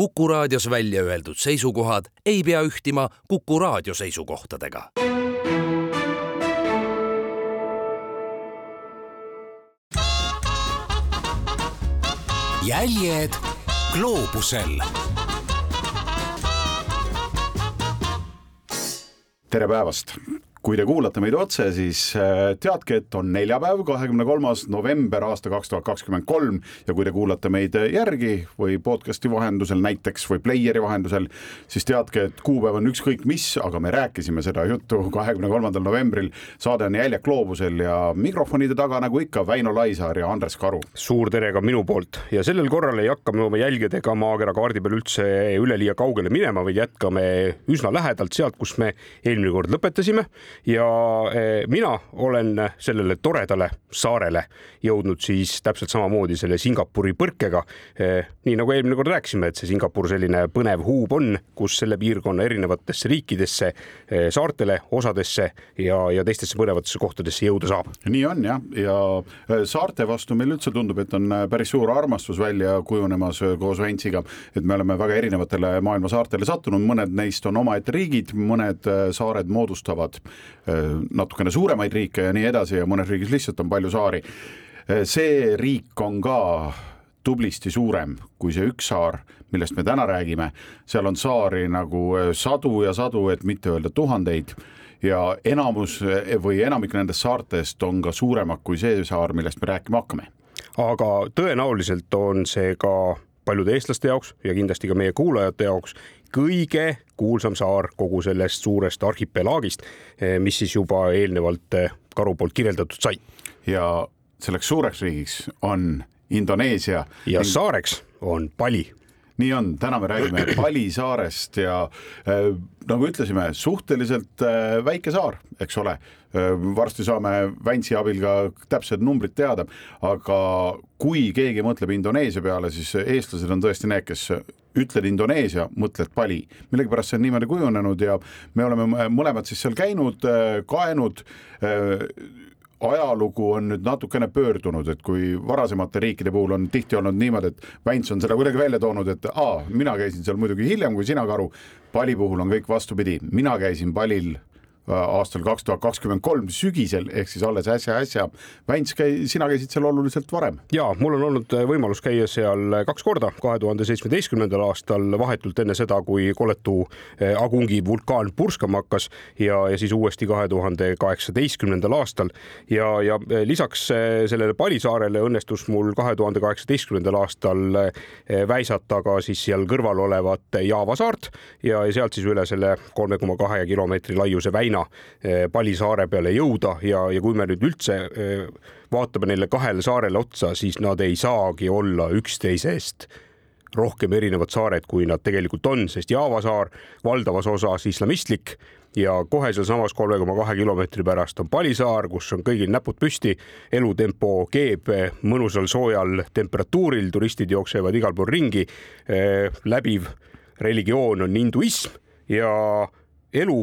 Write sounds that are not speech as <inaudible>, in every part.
Kuku raadios välja öeldud seisukohad ei pea ühtima Kuku raadio seisukohtadega. jäljed gloobusel tere päevast, kui te kuulate meid otse, siis äh, teadke, et on neljapäev, kahekümne kolmas november aasta kaks tuhat kakskümmend kolm ja kui te kuulate meid järgi või podcast'i vahendusel näiteks või player'i vahendusel, siis teadke, et kuupäev on ükskõik mis, aga me rääkisime seda juttu <laughs> kahekümne kolmandal novembril. saade on Jäljak gloobusel ja mikrofonide taga nagu ikka Väino Laisaar ja Andres Karu. suur tere ka minu poolt ja sellel korral ei hakka me oma jälgedega maakera kaardi peal üldse üleliia kaugele minema, vaid jätkame üsna lähedalt sealt, kus me eelmine kord lõpetasime ja eh, mina olen sellele toredale saarele jõudnud siis täpselt samamoodi selle Singapuri põrkega. Eh, nii nagu eelmine kord rääkisime, et see Singapur selline põnev huub on, kus selle piirkonna erinevatesse riikidesse, eh, saartele, osadesse ja, ja teistesse põnevatesse kohtadesse jõuda saab. nii on jah, ja saarte vastu meil üldse tundub, et on päris suur armastus välja kujunemas koos Ventsiga, et me oleme väga erinevatele maailma saartele sattunud, mõned neist on omaette riigid, mõned saared moodustavad natukene suuremaid riike ja nii edasi ja mõnes riigis lihtsalt on palju saari. see riik on ka tublisti suurem kui see üks saar, millest me täna räägime, seal on saari nagu sadu ja sadu, et mitte öelda tuhandeid ja enamus või enamik nendest saartest on ka suuremad kui see saar, millest me rääkima hakkame. aga tõenäoliselt on see ka paljude eestlaste jaoks ja kindlasti ka meie kuulajate jaoks kõige kuulsam saar kogu sellest suurest arhipelaagist, eh, mis siis juba eelnevalt eh, Karu poolt kirjeldatud sai. ja selleks suureks riigiks on Indoneesia. ja saareks on Bali nii on, täna me räägime <clears throat> Bali saarest ja äh, nagu ütlesime, suhteliselt äh, väike saar, eks ole äh,. varsti saame Väntsi abil ka täpsed numbrid teada, aga kui keegi mõtleb Indoneesia peale, siis eestlased on tõesti need, kes ütled Indoneesia, mõtled Bali. millegipärast see on niimoodi kujunenud ja me oleme mõlemad siis seal käinud, äh, kaenud äh, ajalugu on nüüd natukene pöördunud, et kui varasemate riikide puhul on tihti olnud niimoodi, et Väints on seda kuidagi välja toonud, et aa, mina käisin seal muidugi hiljem kui sina, Karu. Pali puhul on kõik vastupidi, mina käisin Palil aastal kaks tuhat kakskümmend kolm sügisel ehk siis alles äsja-äsja. Väints käi-, sina käisid seal oluliselt varem. ja mul on olnud äh, võimalus käia seal äh, kaks korda, kahe tuhande seitsmeteistkümnendal aastal vahetult enne seda, kui koletu Agungi vulkaan purskama hakkas ja, ja siis uuesti kahe tuhande kaheksateistkümnendal aastal ja, ja lisaks sellele Palisaarele õnnestus mul kahe tuhande kaheksateistkümnendal aastal väisata ka siis seal kõrval olevat Jaava saart ja, ja sealt siis üle selle kolme koma kahe kilomeetri laiuse väina sinna eh, Palisaare peale jõuda ja, ja kui me nüüd üldse eh, vaatame neile kahele saarele otsa, siis nad ei saagi olla üksteisest rohkem erinevad saared, kui nad tegelikult on, sest Jaava saar valdavas osas islamistlik ja kohe sealsamas kolme koma kahe kilomeetri pärast on Palisaar, kus on kõigil näpud püsti, elutempo keeb mõnusal soojal temperatuuril, turistid jooksevad igal pool ringi. Eh, läbiv religioon on hinduism ja elu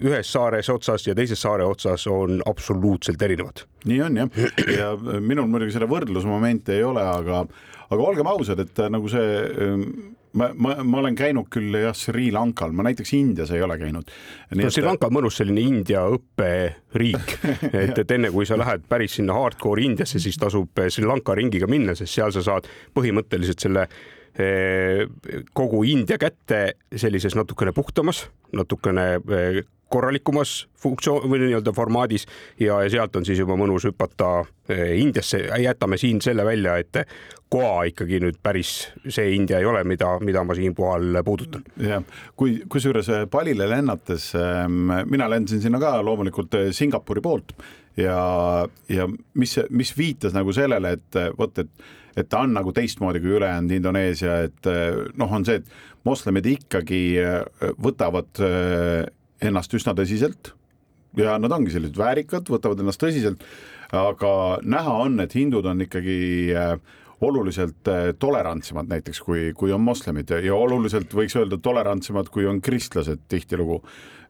ühes saares otsas ja teises saare otsas on absoluutselt erinevad. nii on jah, ja minul muidugi seda võrdlusmomenti ei ole, aga, aga olgem ausad, et nagu see ähm, ma, ma, ma olen käinud küll jah, Sri Lankal, ma näiteks Indias ei ole käinud. no Sri Lanka on mõnus selline India õpperiik, <laughs> et, et enne kui sa lähed päris sinna hardcore Indiasse, siis tasub Sri Lanka ringiga minna, sest seal sa saad põhimõtteliselt selle eh, kogu India kätte sellises natukene puhtamas, natukene eh, korralikumas funktsioon või nii-öelda formaadis ja, ja sealt on siis juba mõnus hüpata eh, Indiasse, jätame siin selle välja, et Goa ikkagi nüüd päris see India ei ole, mida, mida ma siinkohal puudutan. jah, kui kusjuures Palile lennates ehm, mina lendasin sinna ka loomulikult eh, Singapuri poolt. Ja, ja mis, mis viitas nagu sellele, et vot, et et ta on nagu teistmoodi kui ülejäänud Indoneesia, et eh, noh, on see, et moslemid ikkagi võtavad ennast üsna tõsiselt. Ja nad ongi sellised väärikad, võtavad ennast tõsiselt, aga näha on, et hindud on ikkagi äh, oluliselt äh, tolerantsemad näiteks kui, kui on moslemid. Ja oluliselt võiks öelda tolerantsemad, kui on kristlased tihtilugu.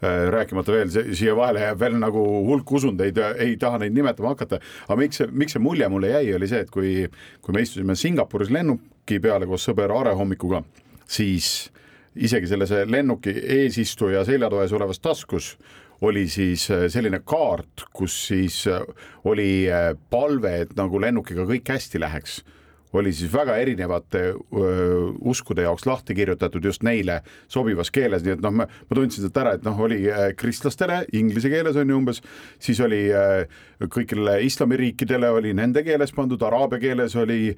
Äh, rääkimata veel, siia vahele jääb veel nagu hulk usundeid, ei taha neid nimetama hakata, aga miks see, miks see mulje mulle jäi, oli see, et kui, kui me istusime Singapuris lennuki peale koos sõber Aare hommikuga siis isegi selles lennuki eesistuja seljatoes olevas taskus oli siis äh, selline kaart, kus siis äh, oli äh, palve, et nagu lennukiga kõik hästi läheks oli siis väga erinevate öö, uskude jaoks lahti kirjutatud just neile sobivas keeles, nii et noh, ma, ma tundsin sealt ära, et noh, oli kristlastele inglise keeles on ju umbes, siis oli öö, kõigile islamiriikidele oli nende keeles pandud, araabia keeles oli,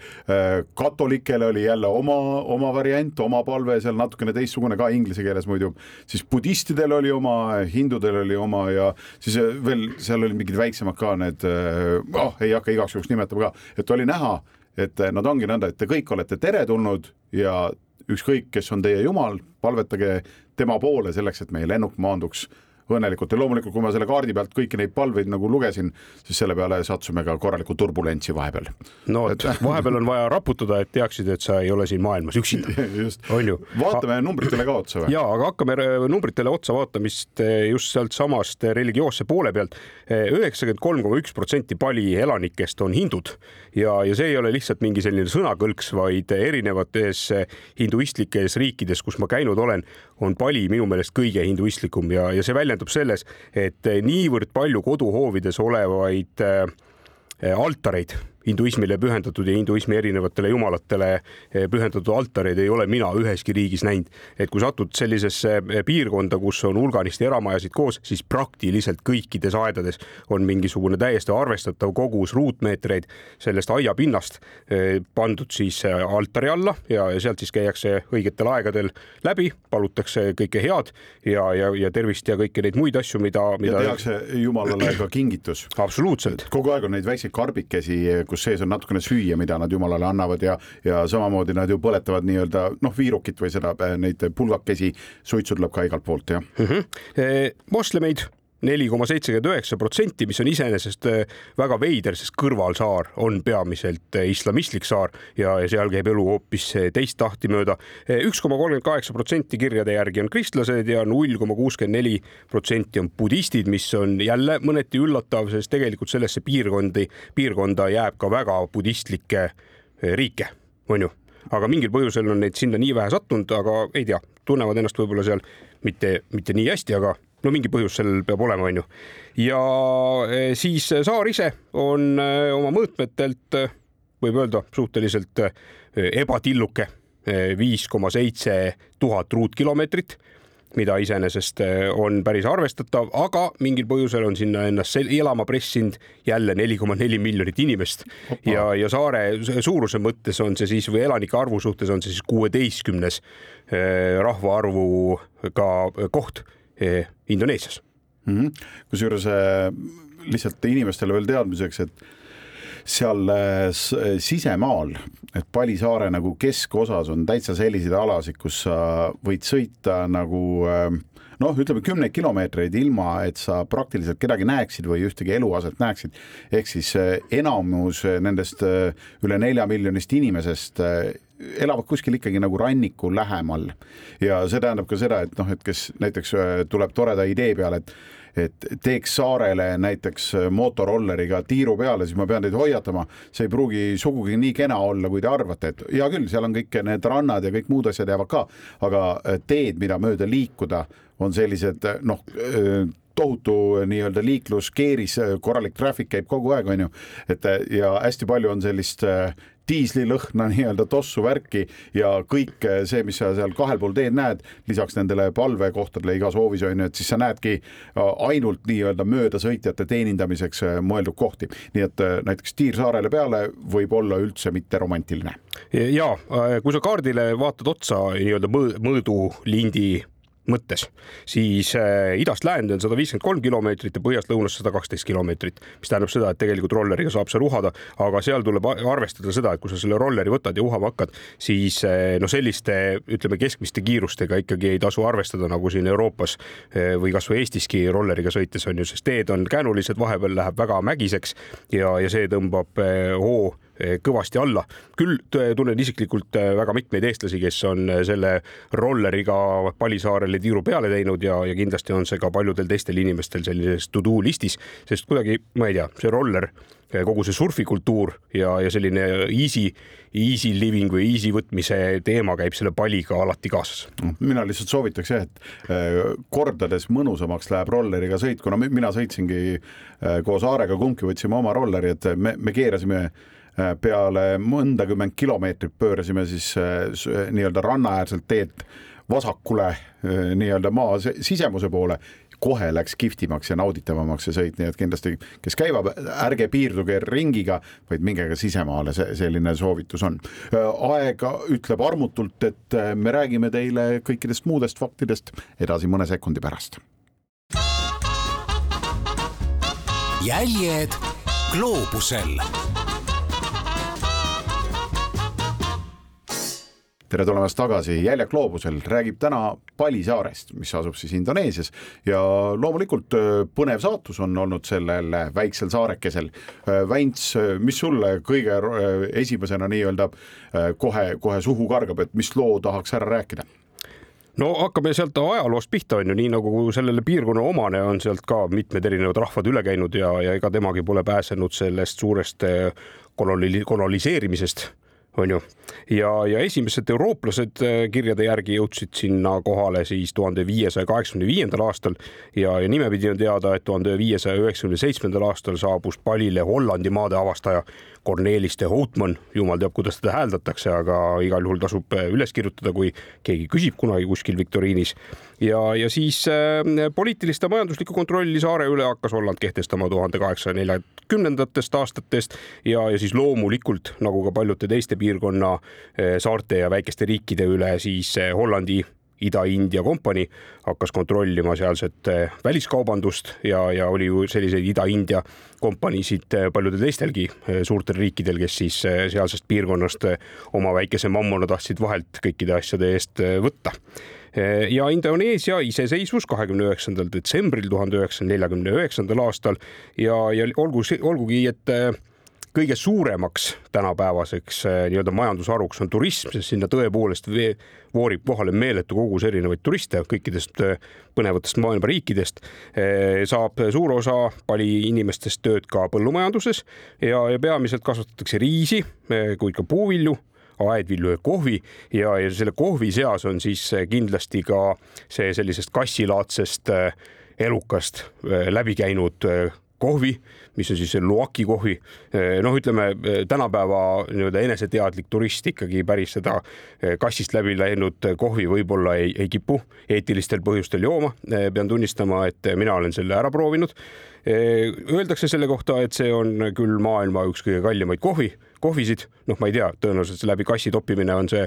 katolikele oli jälle oma, oma variant, oma palve seal natukene teistsugune ka inglise keeles muidu, siis budistidel oli oma, hindudel oli oma ja siis veel seal olid mingid väiksemad ka need, oh ei hakka igaks juhuks nimetama ka, et oli näha et eh, nad ongi nõnda, et te kõik olete teretulnud ja ükskõik, kes on teie jumal, palvetage tema poole selleks, et meie lennuk maanduks õnnelikult ja loomulikult, kui ma selle kaardi pealt kõiki neid palveid nagu lugesin, siis selle peale sattusime ka korralikku turbulentsi vahepeal. no et <laughs> vahepeal on vaja raputada, et teaksid, et sa ei ole siin maailmas üksinda. <laughs> on ju. vaatame numbritele ka otsa või? ja, aga hakkame numbritele otsa vaatamist eh, just sealtsamast religioosse poole pealt. Üheksakümmend kolm koma üks protsenti Pali elanikest on hindud ja, ja see ei ole lihtsalt mingi selline sõnakõlks, vaid erinevates hinduistlikes riikides, kus ma käinud olen, on Pali minu meelest kõige hinduistlikum ja, ja see väljendub selles, et niivõrd palju koduhoovides olevaid äh, altareid hinduismile pühendatud ja hinduismi erinevatele jumalatele eh, pühendatud altareid ei ole mina üheski riigis näinud. et kui satud sellisesse eh, piirkonda, kus on hulganisti eramajasid koos, siis praktiliselt kõikides aedades on mingisugune täiesti arvestatav kogus ruutmeetreid sellest aiapinnast eh, pandud siis altari alla ja, sealt siis käiakse õigetel aegadel läbi, palutakse kõike head ja, ja, ja tervist ja kõiki neid muid asju, mida, mida. tehakse jumalale ka kingitus. absoluutselt. kogu aeg on neid väikseid karbikesi kus sees on natukene süüa, mida nad jumalale annavad ja, ja samamoodi nad ju põletavad nii-öelda noh, viirukit või seda, neid pulgakesi, suitsu tuleb ka igalt poolt, jah. Mm -hmm.. moslemeid neli koma seitsekümmend üheksa protsenti, mis on iseenesest eh, väga veider, sest kõrvalsaar on peamiselt eh, islamistlik saar ja, seal käib elu hoopis eh, teist tahti mööda. üks koma kolmkümmend kaheksa protsenti kirjade järgi on kristlased ja null koma kuuskümmend neli protsenti on budistid, mis on jälle mõneti üllatav, sest tegelikult sellesse piirkondi, piirkonda jääb ka väga budistlikke riike, on ju aga mingil põhjusel on neid sinna nii vähe sattunud, aga ei tea, tunnevad ennast võib-olla seal mitte, mitte nii hästi, aga no mingi põhjus sellel peab olema, onju. ja e, siis saar ise on e, oma mõõtmetelt, e, võib öelda suhteliselt ebatilluke, viis koma seitse tuhat ruutkilomeetrit mida iseenesest on päris arvestatav, aga mingil põhjusel on sinna ennast elama pressinud jälle neli koma neli miljonit inimest Opa. ja, ja saare suuruse mõttes on see siis või elanike arvu suhtes on see siis kuueteistkümnes rahvaarvuga koht Indoneesias mm -hmm.. kusjuures äh, lihtsalt inimestele veel teadmiseks, et seal äh, sisemaal, et Palisaare nagu keskosas on täitsa selliseid alasid, kus sa võid sõita nagu noh, ütleme kümneid kilomeetreid ilma, et sa praktiliselt kedagi näeksid või ühtegi eluaset näeksid. ehk siis enamus nendest üle nelja miljonist inimesest elavad kuskil ikkagi nagu ranniku lähemal. Ja see tähendab ka seda, et noh, et kes näiteks äh, tuleb toreda idee peale, et et teeks saarele näiteks äh, mootorrolleriga tiiru peale, siis ma pean teid hoiatama, see ei pruugi sugugi nii kena olla, kui te arvate, et hea küll, seal on kõik need rannad ja kõik muud asjad jäävad ka, aga äh, teed, mida mööda liikuda, on sellised noh, tohutu nii-öelda liikluskeeris, korralik traffic käib kogu aeg, on ju, et ja hästi palju on sellist diislilõhna <laughs> nii-öelda tossu värki ja kõik see, mis sa seal kahel pool teed näed, lisaks nendele palvekohtadele igas hoovis on ju, et siis sa näedki äh, ainult nii-öelda möödasõitjate teenindamiseks äh, mõeldud kohti. nii et näiteks Tiir saarele peale võib olla üldse mitte romantiline. ja kui sa kaardile vaatad otsa nii-öelda mõõdulindi mõttes, siis äh, idast läände on sada viiskümmend kolm kilomeetrit ja põhjast lõunasse sada kaksteist kilomeetrit, mis tähendab seda, et tegelikult rolleriga saab seal uhada, aga seal tuleb arvestada seda, et kui sa selle rolleri võtad ja uhama hakkad, siis äh, no selliste ütleme keskmiste kiirustega ikkagi ei tasu arvestada, nagu siin Euroopas äh, või kasvõi Eestiski rolleriga sõites on ju, sest teed on käänulised, vahepeal läheb väga mägiseks ja, ja see tõmbab hoo kõvasti alla. küll tunnen isiklikult väga mitmeid eestlasi, kes on selle rolleriga Palisaarele tiiru peale teinud ja, ja kindlasti on see ka paljudel teistel inimestel sellises to do listis, sest kuidagi ma ei tea, see roller kogu see surfikultuur ja, ja selline easy, easy living või easy võtmise teema käib selle paliga alati kaasas. mina lihtsalt soovitaks jah, et kordades mõnusamaks läheb rolleriga sõit, kuna mina sõitsingi koos Aarega, kumbki võtsime oma rolleri, et me, me keerasime peale mõndakümmend kilomeetrit pöörasime siis nii-öelda rannaäärselt teelt vasakule nii-öelda maa sisemuse poole kohe läks kihvtimaks ja nauditavamaks see sõit, nii et kindlasti, kes käivad, ärge piirduge ringiga, vaid minge ka sisemaale, see selline soovitus on. aega ütleb armutult, et me räägime teile kõikidest muudest faktidest edasi mõne sekundi pärast. jäljed gloobusel tere tulemast tagasi, Jäljak gloobusel räägib täna Palisaarest, mis asub siis Indoneesias ja loomulikult äh, põnev saatus on olnud sellel väiksel saarekesel. Äh, Väints, äh, mis sulle kõige esimesena nii-öelda kohe, kohe suhu kargab, et mis loo tahaks ära rääkida? no hakkame sealt ajaloost pihta, on ju, nii nagu sellele piirkonna omane on sealt ka mitmed erinevad rahvad üle käinud ja, ja ega temagi pole pääsenud sellest suurest koloni-, koloniseerimisest on ju. ja, ja esimesed eurooplased äh, kirjade järgi jõudsid sinna kohale siis tuhande viiesaja kaheksakümne viiendal aastal ja, ja nimepidi on teada, et tuhande viiesaja üheksakümne seitsmendal aastal saabus Palile Hollandi maade avastaja Cornelis de Houtman, jumal teab, kuidas teda hääldatakse, aga igal juhul tasub äh, üles kirjutada, kui keegi küsib kunagi kuskil viktoriinis. ja, ja siis äh, poliitilist ja majanduslikku kontrolli saare üle hakkas Holland kehtestama tuhande kaheksasaja neljakümnendatest aastatest ja, ja siis loomulikult nagu ka paljude teiste piirkonna äh, saarte ja väikeste riikide üle siis Hollandi Ida-India kompanii hakkas kontrollima sealset eh, väliskaubandust ja, ja oli ju selliseid Ida-India kompaniisid eh, paljudel teistelgi eh, suurtel riikidel, kes siis sealsest piirkonnast oma väikese mammona tahtsid vahelt kõikide asjade eest võtta. Ja Indoneesia iseseisvus kahekümne üheksandal detsembril tuhande üheksasaja neljakümne üheksandal aastal ja, ja olgu, olgugi, et kõige suuremaks tänapäevaseks äh, nii-öelda majandusharuks on turism, sest sinna tõepoolest voorib kohale meeletu kogus erinevaid turiste kõikidest äh, põnevatest maailma riikidest. Äh, saab suur osa pali inimestest tööd ka põllumajanduses ja, ja peamiselt kasvatatakse riisi, kuid ka puuvilju aedvilju ja kohvi ja, ja selle kohvi seas on siis kindlasti ka see sellisest kassilaadsest elukast läbi käinud kohvi, mis on siis Luaki kohvi. noh, ütleme tänapäeva nii-öelda eneseteadlik turist ikkagi päris seda eh, kassist läbi läinud kohvi võib-olla ei, ei kipu eetilistel põhjustel jooma. Eh, pean tunnistama, et mina olen selle ära proovinud. Eh, öeldakse selle kohta, et see on küll maailma üks kõige kallimaid kohvi kohvisid, noh, ma ei tea, tõenäoliselt läbi kassi toppimine on see,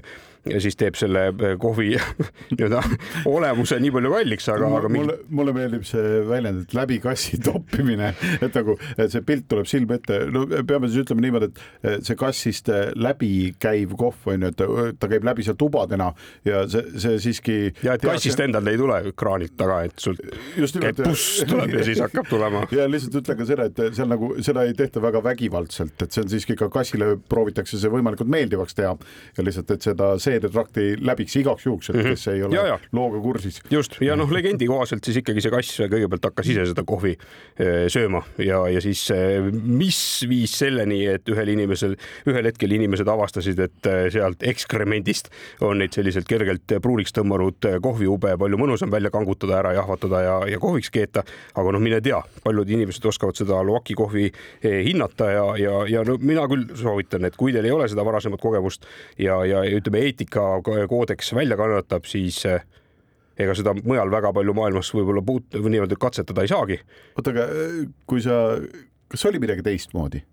siis teeb selle eh, kohvi <laughs> nii-öelda olemuse nii palju kalliks, aga, aga mingi... mulle, mulle meeldib see väljend, et läbi kassi <laughs> toppimine, et nagu et see pilt tuleb silme ette, no peame siis ütlema niimoodi, et see kassist läbi käiv kohv on ju, et ta käib läbi seal tubadena ja see, see siiski. ja et kassist see... endal ei tule kraanilt taga, et sul Just käib buss tuleb ja siis hakkab tulema. <laughs> ja lihtsalt ütlen ka seda, et seal nagu seda ei tehta väga vägivaldselt, et see on siiski ka kassile proovitakse see võimalikult meeldivaks teha ja lihtsalt, et seda seedetrakti läbiks igaks juhuks, et kes ei ole ja, ja. looga kursis. just ja noh, legendi kohaselt siis ikkagi see kass kõigepealt hakkas ise seda kohvi eh, sööma ja, ja siis eh, mis viis selleni, et ühel inimesel, ühel hetkel inimesed avastasid, et eh, sealt ekskremendist on neid selliselt kergelt pruuliks tõmmanud kohviube palju mõnusam välja kangutada, ära jahvatada ja, ja kohviks keeta. aga noh, mine tea, paljud inimesed oskavad seda Loaki kohvi hinnata ja, ja, ja no mina küll soovitan, et kui teil ei ole seda varasemat kogemust ja, ja ütleme, eetikakoodeks välja kannatab, siis eh, ega seda mujal väga palju maailmas võib-olla puut- või niimoodi katsetada ei saagi. oota, aga eh, kui sa, kas oli midagi teistmoodi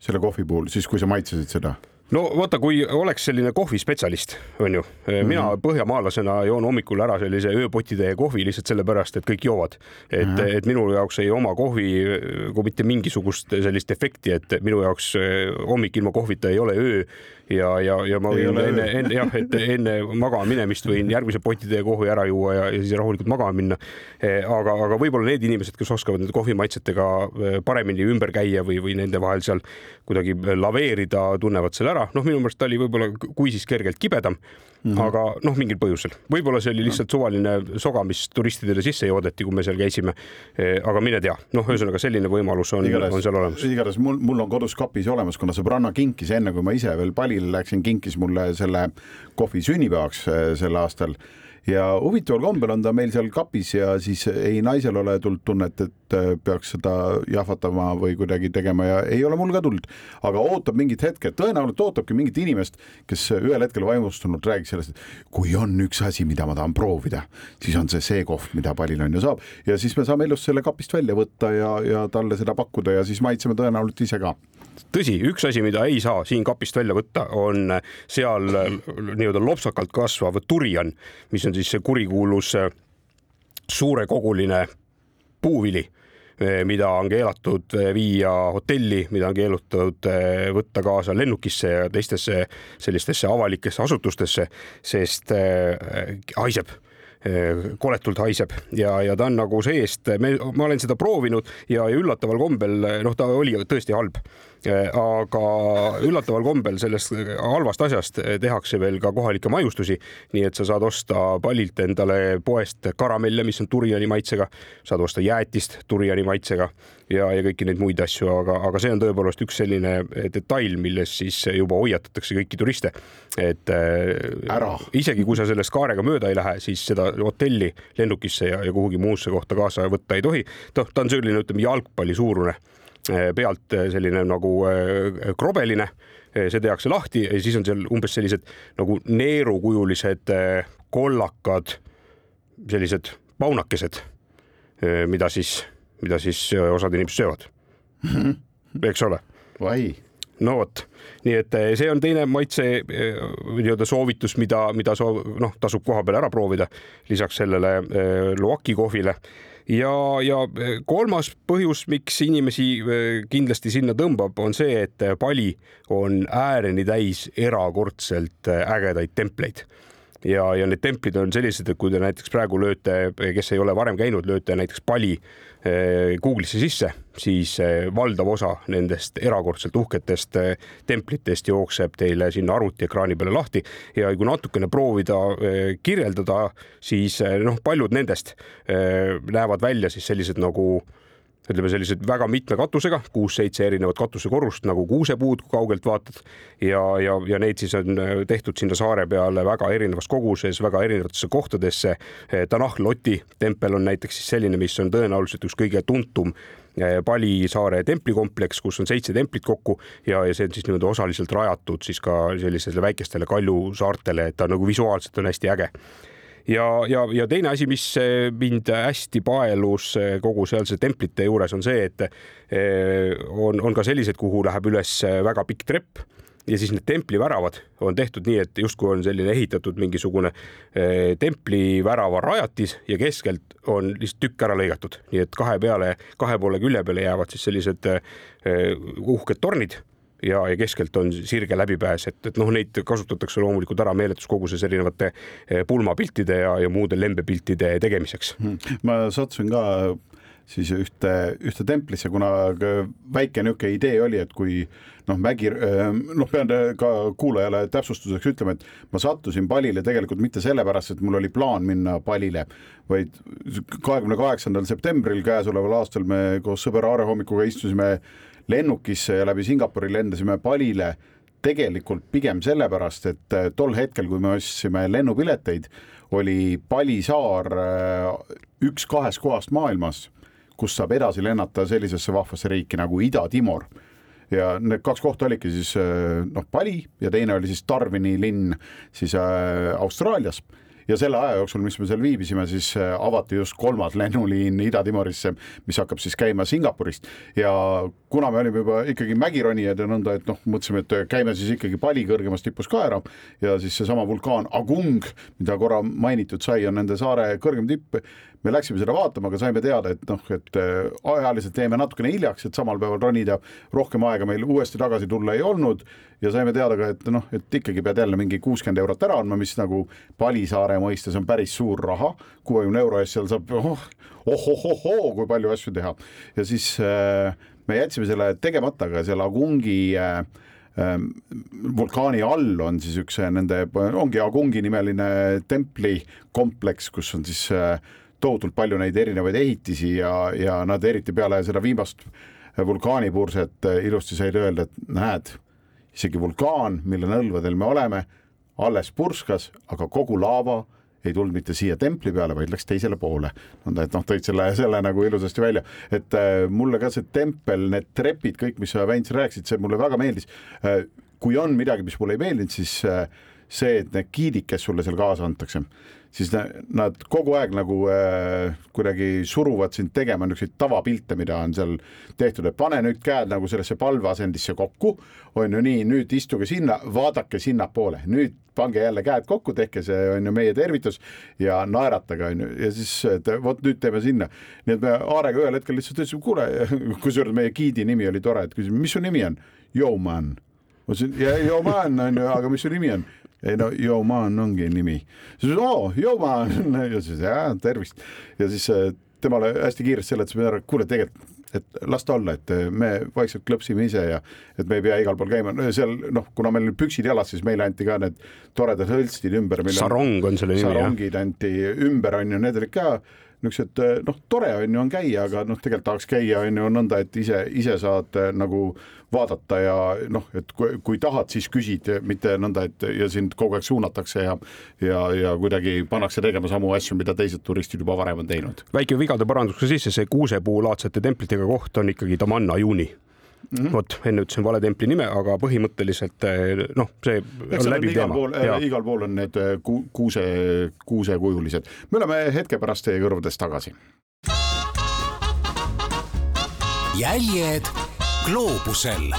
selle kohvi puhul, siis kui sa maitsesid seda? no vaata, kui oleks selline kohvispetsialist, on ju, mina mm -hmm. põhjamaalasena joon hommikul ära sellise ööpotitäie kohvi lihtsalt sellepärast, et kõik joovad. et mm, -hmm. et minu jaoks ei oma kohvi kui mitte mingisugust sellist efekti, et minu jaoks eh, hommik ilma kohvita ei ole öö ja, ja, ja ma võin enne, enne jah, et enne magama minemist võin järgmise potitäie kohvi ära juua ja, ja siis rahulikult magama minna. aga, aga võib-olla need inimesed, kes oskavad nende kohvimaitsetega eh, paremini ümber käia või, või nende vahel seal kuidagi laveerida, tunnevad selle ära. noh, minu meelest ta oli võib-olla kui siis kergelt kibedam Mm -hmm. aga noh, mingil põhjusel, võib-olla see oli lihtsalt suvaline soga, mis turistidele sisse joodeti, kui me seal käisime. aga mine tea, noh, ühesõnaga selline võimalus on, on seal olemas. igatahes mul, mul on kodus kapis olemas, kuna sõbranna kinkis enne, kui ma ise veel palile läksin, kinkis mulle selle kohvi sünnipäevaks eh, sel aastal ja huvitaval kombel on ta meil seal kapis ja siis ei naisel ole tulnud tunnet, et äh, peaks seda jahvatama või kuidagi tegema ja ei ole mul ka tulnud, aga ootab mingit hetke, tõenäoliselt ootabki mingit inimest, kes ühel hetkel vaimustunult räägiks sellest, et kui on üks asi, mida ma tahan proovida, siis on see see kohv, mida palil on ja saab. Ja siis me saame elust selle kapist välja võtta ja, ja talle seda pakkuda ja siis maitseme tõenäoliselt ise ka. Tõsi, üks asi, mida ei saa siin kapist välja võtta, on seal nii-öelda lopsakalt kasvav durian, mis on siis see kurikuulus suurekoguline puuvili mida on keelatud viia hotelli, mida on keelatud võtta kaasa lennukisse ja teistesse sellistesse avalikesse asutustesse, sest haiseb. Koletult haiseb. Ja, ja ta on nagu seest, ma olen seda proovinud ja, ja üllataval kombel, noh, ta oli tõesti halb aga üllataval kombel sellest halvast asjast tehakse veel ka kohalikke maiustusi, nii et sa saad osta palilt endale poest karamelle, mis on duriani maitsega, saad osta jäätist duriani maitsega ja, ja kõiki neid muid asju, aga, aga see on tõepoolest üks selline detail, milles siis juba hoiatatakse kõiki turiste, et ära, isegi kui sa sellest kaarega mööda ei lähe, siis seda hotelli lennukisse ja, ja kuhugi muusse kohta kaasa võtta ei tohi. noh, ta on selline, ütleme jalgpalli suurune pealt selline nagu äh, krobeline, see tehakse lahti ja siis on seal umbes sellised nagu neerukujulised kollakad, sellised paunakesed, mida siis, mida siis osad inimesed söövad. eks ole? vai no vot, nii et see on teine maitse nii-öelda soovitus, mida, mida soov, noh, tasub koha peal ära proovida. Lisaks sellele Loaki kohvile ja, ja kolmas põhjus, miks inimesi kindlasti sinna tõmbab, on see, et Pali on ääreni täis erakordselt ägedaid templeid ja, ja need templid on sellised, et kui te näiteks praegu lööte, kes ei ole varem käinud, lööte näiteks Pali Google'isse sisse, siis valdav osa nendest erakordselt uhketest templitest jookseb teile sinna arvutiekraani peale lahti. Ja kui natukene proovida kirjeldada, siis noh, paljud nendest näevad välja siis sellised nagu ütleme sellised väga mitme katusega, kuus-seitse erinevat katusekorrust nagu kuusepuud, kui kaugelt vaatad ja, ja, ja neid siis on tehtud sinna saare peale väga erinevas koguses, väga erinevatesse kohtadesse. Tanah Loti tempel on näiteks siis selline, mis on tõenäoliselt üks kõige tuntum Pali saare templikompleks, kus on seitse templit kokku ja, ja see on siis nii-öelda osaliselt rajatud siis ka sellistele väikestele kaljusaartele, et ta nagu visuaalselt on hästi äge ja, ja, ja teine asi, mis mind hästi paelus kogu sealse templite juures on see, et on, on ka sellised, kuhu läheb üles väga pikk trepp ja siis need templiväravad on tehtud nii, et justkui on selline ehitatud mingisugune templivärava rajatis ja keskelt on lihtsalt tükk ära lõigatud, nii et kahe peale, kahe poole külje peale jäävad siis sellised uhked tornid ja, ja keskelt on sirge läbipääs, et, et noh, neid kasutatakse loomulikult ära meeletus koguses erinevate pulmapiltide ja, ja muude lembepiltide tegemiseks. ma sattusin ka siis ühte, ühte templisse, kuna väike niisugune idee oli, et kui noh, mägi, noh, pean ka kuulajale täpsustuseks ütlema, et ma sattusin palile tegelikult mitte sellepärast, et mul oli plaan minna palile, vaid kahekümne kaheksandal septembril käesoleval aastal me koos sõber Aare hommikuga istusime lennukisse ja läbi Singapuri lendasime Palile tegelikult pigem sellepärast, et tol hetkel, kui me ostsime lennupileteid, oli Pali saar üks kahest kohast maailmas, kus saab edasi lennata sellisesse vahvasse riiki nagu Ida-Timor. Ja need kaks kohta olidki siis noh, Pali ja teine oli siis Darwini linn siis äh, Austraalias ja selle aja jooksul, mis me seal viibisime, siis äh, avati just kolmas lennuliin Ida-Timorisse, mis hakkab siis käima Singapurist. Ja kuna me olime juba ikkagi mägironijad ja nõnda, et noh, mõtlesime, et käime siis ikkagi Pali kõrgemas tipus ka ära ja siis seesama vulkaan Agung, mida korra mainitud sai, on nende saare kõrgem tipp. Me läksime seda vaatama, aga saime teada, et noh, et äh, ajaliselt jäime natukene hiljaks, et samal päeval ronida, rohkem aega meil uuesti tagasi tulla ei olnud ja saime teada ka, et noh, et ikkagi pead jälle mingi kuuskümmend eurot ära andma, mis nagu Palisaare mõistes on päris suur raha, kuuekümne euro eest seal saab oh, ohohohoo, kui palju asju teha. Ja siis äh, me jätsime selle tegemata, aga selle Agungi äh, ähm, vulkaani all on siis üks nende, ongi Agungi nimeline templikompleks, kus on siis äh, tohutult palju neid erinevaid ehitisi ja, ja nad eriti peale seda viimast vulkaanipurset ilusti said öelda, et näed, isegi vulkaan, mille nõlvadel me oleme, alles purskas, aga kogu laava ei tulnud mitte siia templi peale, vaid läks teisele poole. nõnda, et noh, tõid selle, selle nagu ilusasti välja, et äh, mulle ka see tempel, need trepid, kõik, mis sa, Väints, rääkisid, see mulle väga meeldis äh,. kui on midagi, mis mulle ei meeldinud, siis äh, see, et need giidid, kes sulle seal kaasa antakse, siis nad kogu aeg nagu äh, kuidagi suruvad sind tegema niisuguseid tavapilte, mida on seal tehtud, et pane nüüd käed nagu sellesse palveasendisse kokku, on ju nii, nüüd istuge sinna, vaadake sinnapoole, nüüd pange jälle käed kokku, tehke see on ju meie tervitus ja naeratage on ju ja siis vot nüüd teeme sinna. nii et me Aarega ühel hetkel lihtsalt ütlesime, kuule, <laughs> kusjuures meie giidi nimi oli tore, et küsisime, mis su nimi on? Yo man. ma ütlesin, yo man on ju, aga mis su nimi on? Ei no Joman ongi nimi. siis oo, Joman <laughs> ja siis jaa, tervist ja siis äh, temale hästi kiiresti seletasime ära, kuule tegelikult et las ta olla, et äh, me vaikselt klõpsime ise ja et me ei pea igal pool käima, seal noh, kuna meil püksid jalas, siis meile anti ka need toredad hõlstid ümber. sarong on selle nimi jah? sarongid anti ümber, on ju, need olid ka niisugused eh, noh, tore on ju on käia, aga noh, tegelikult tahaks käia on ju nõnda, et ise, ise saad eh, nagu vaadata ja noh, et kui, kui tahad, siis küsid, mitte nõnda, et ja sind kogu aeg suunatakse ja ja, ja kuidagi pannakse tegema samu asju, mida teised turistid juba varem on teinud. väike vigade parandus ka sisse, see kuusepuulaadsete templitega koht on ikkagi Tamanna juuni mm -hmm. vot enne ütlesin vale templi nime, aga põhimõtteliselt eh, noh, see Eks on läbiv teema. Äh, igal pool on need äh, ku, kuuse, kuusekujulised. me oleme hetke pärast teie kõrvades tagasi. jäljed gloobusel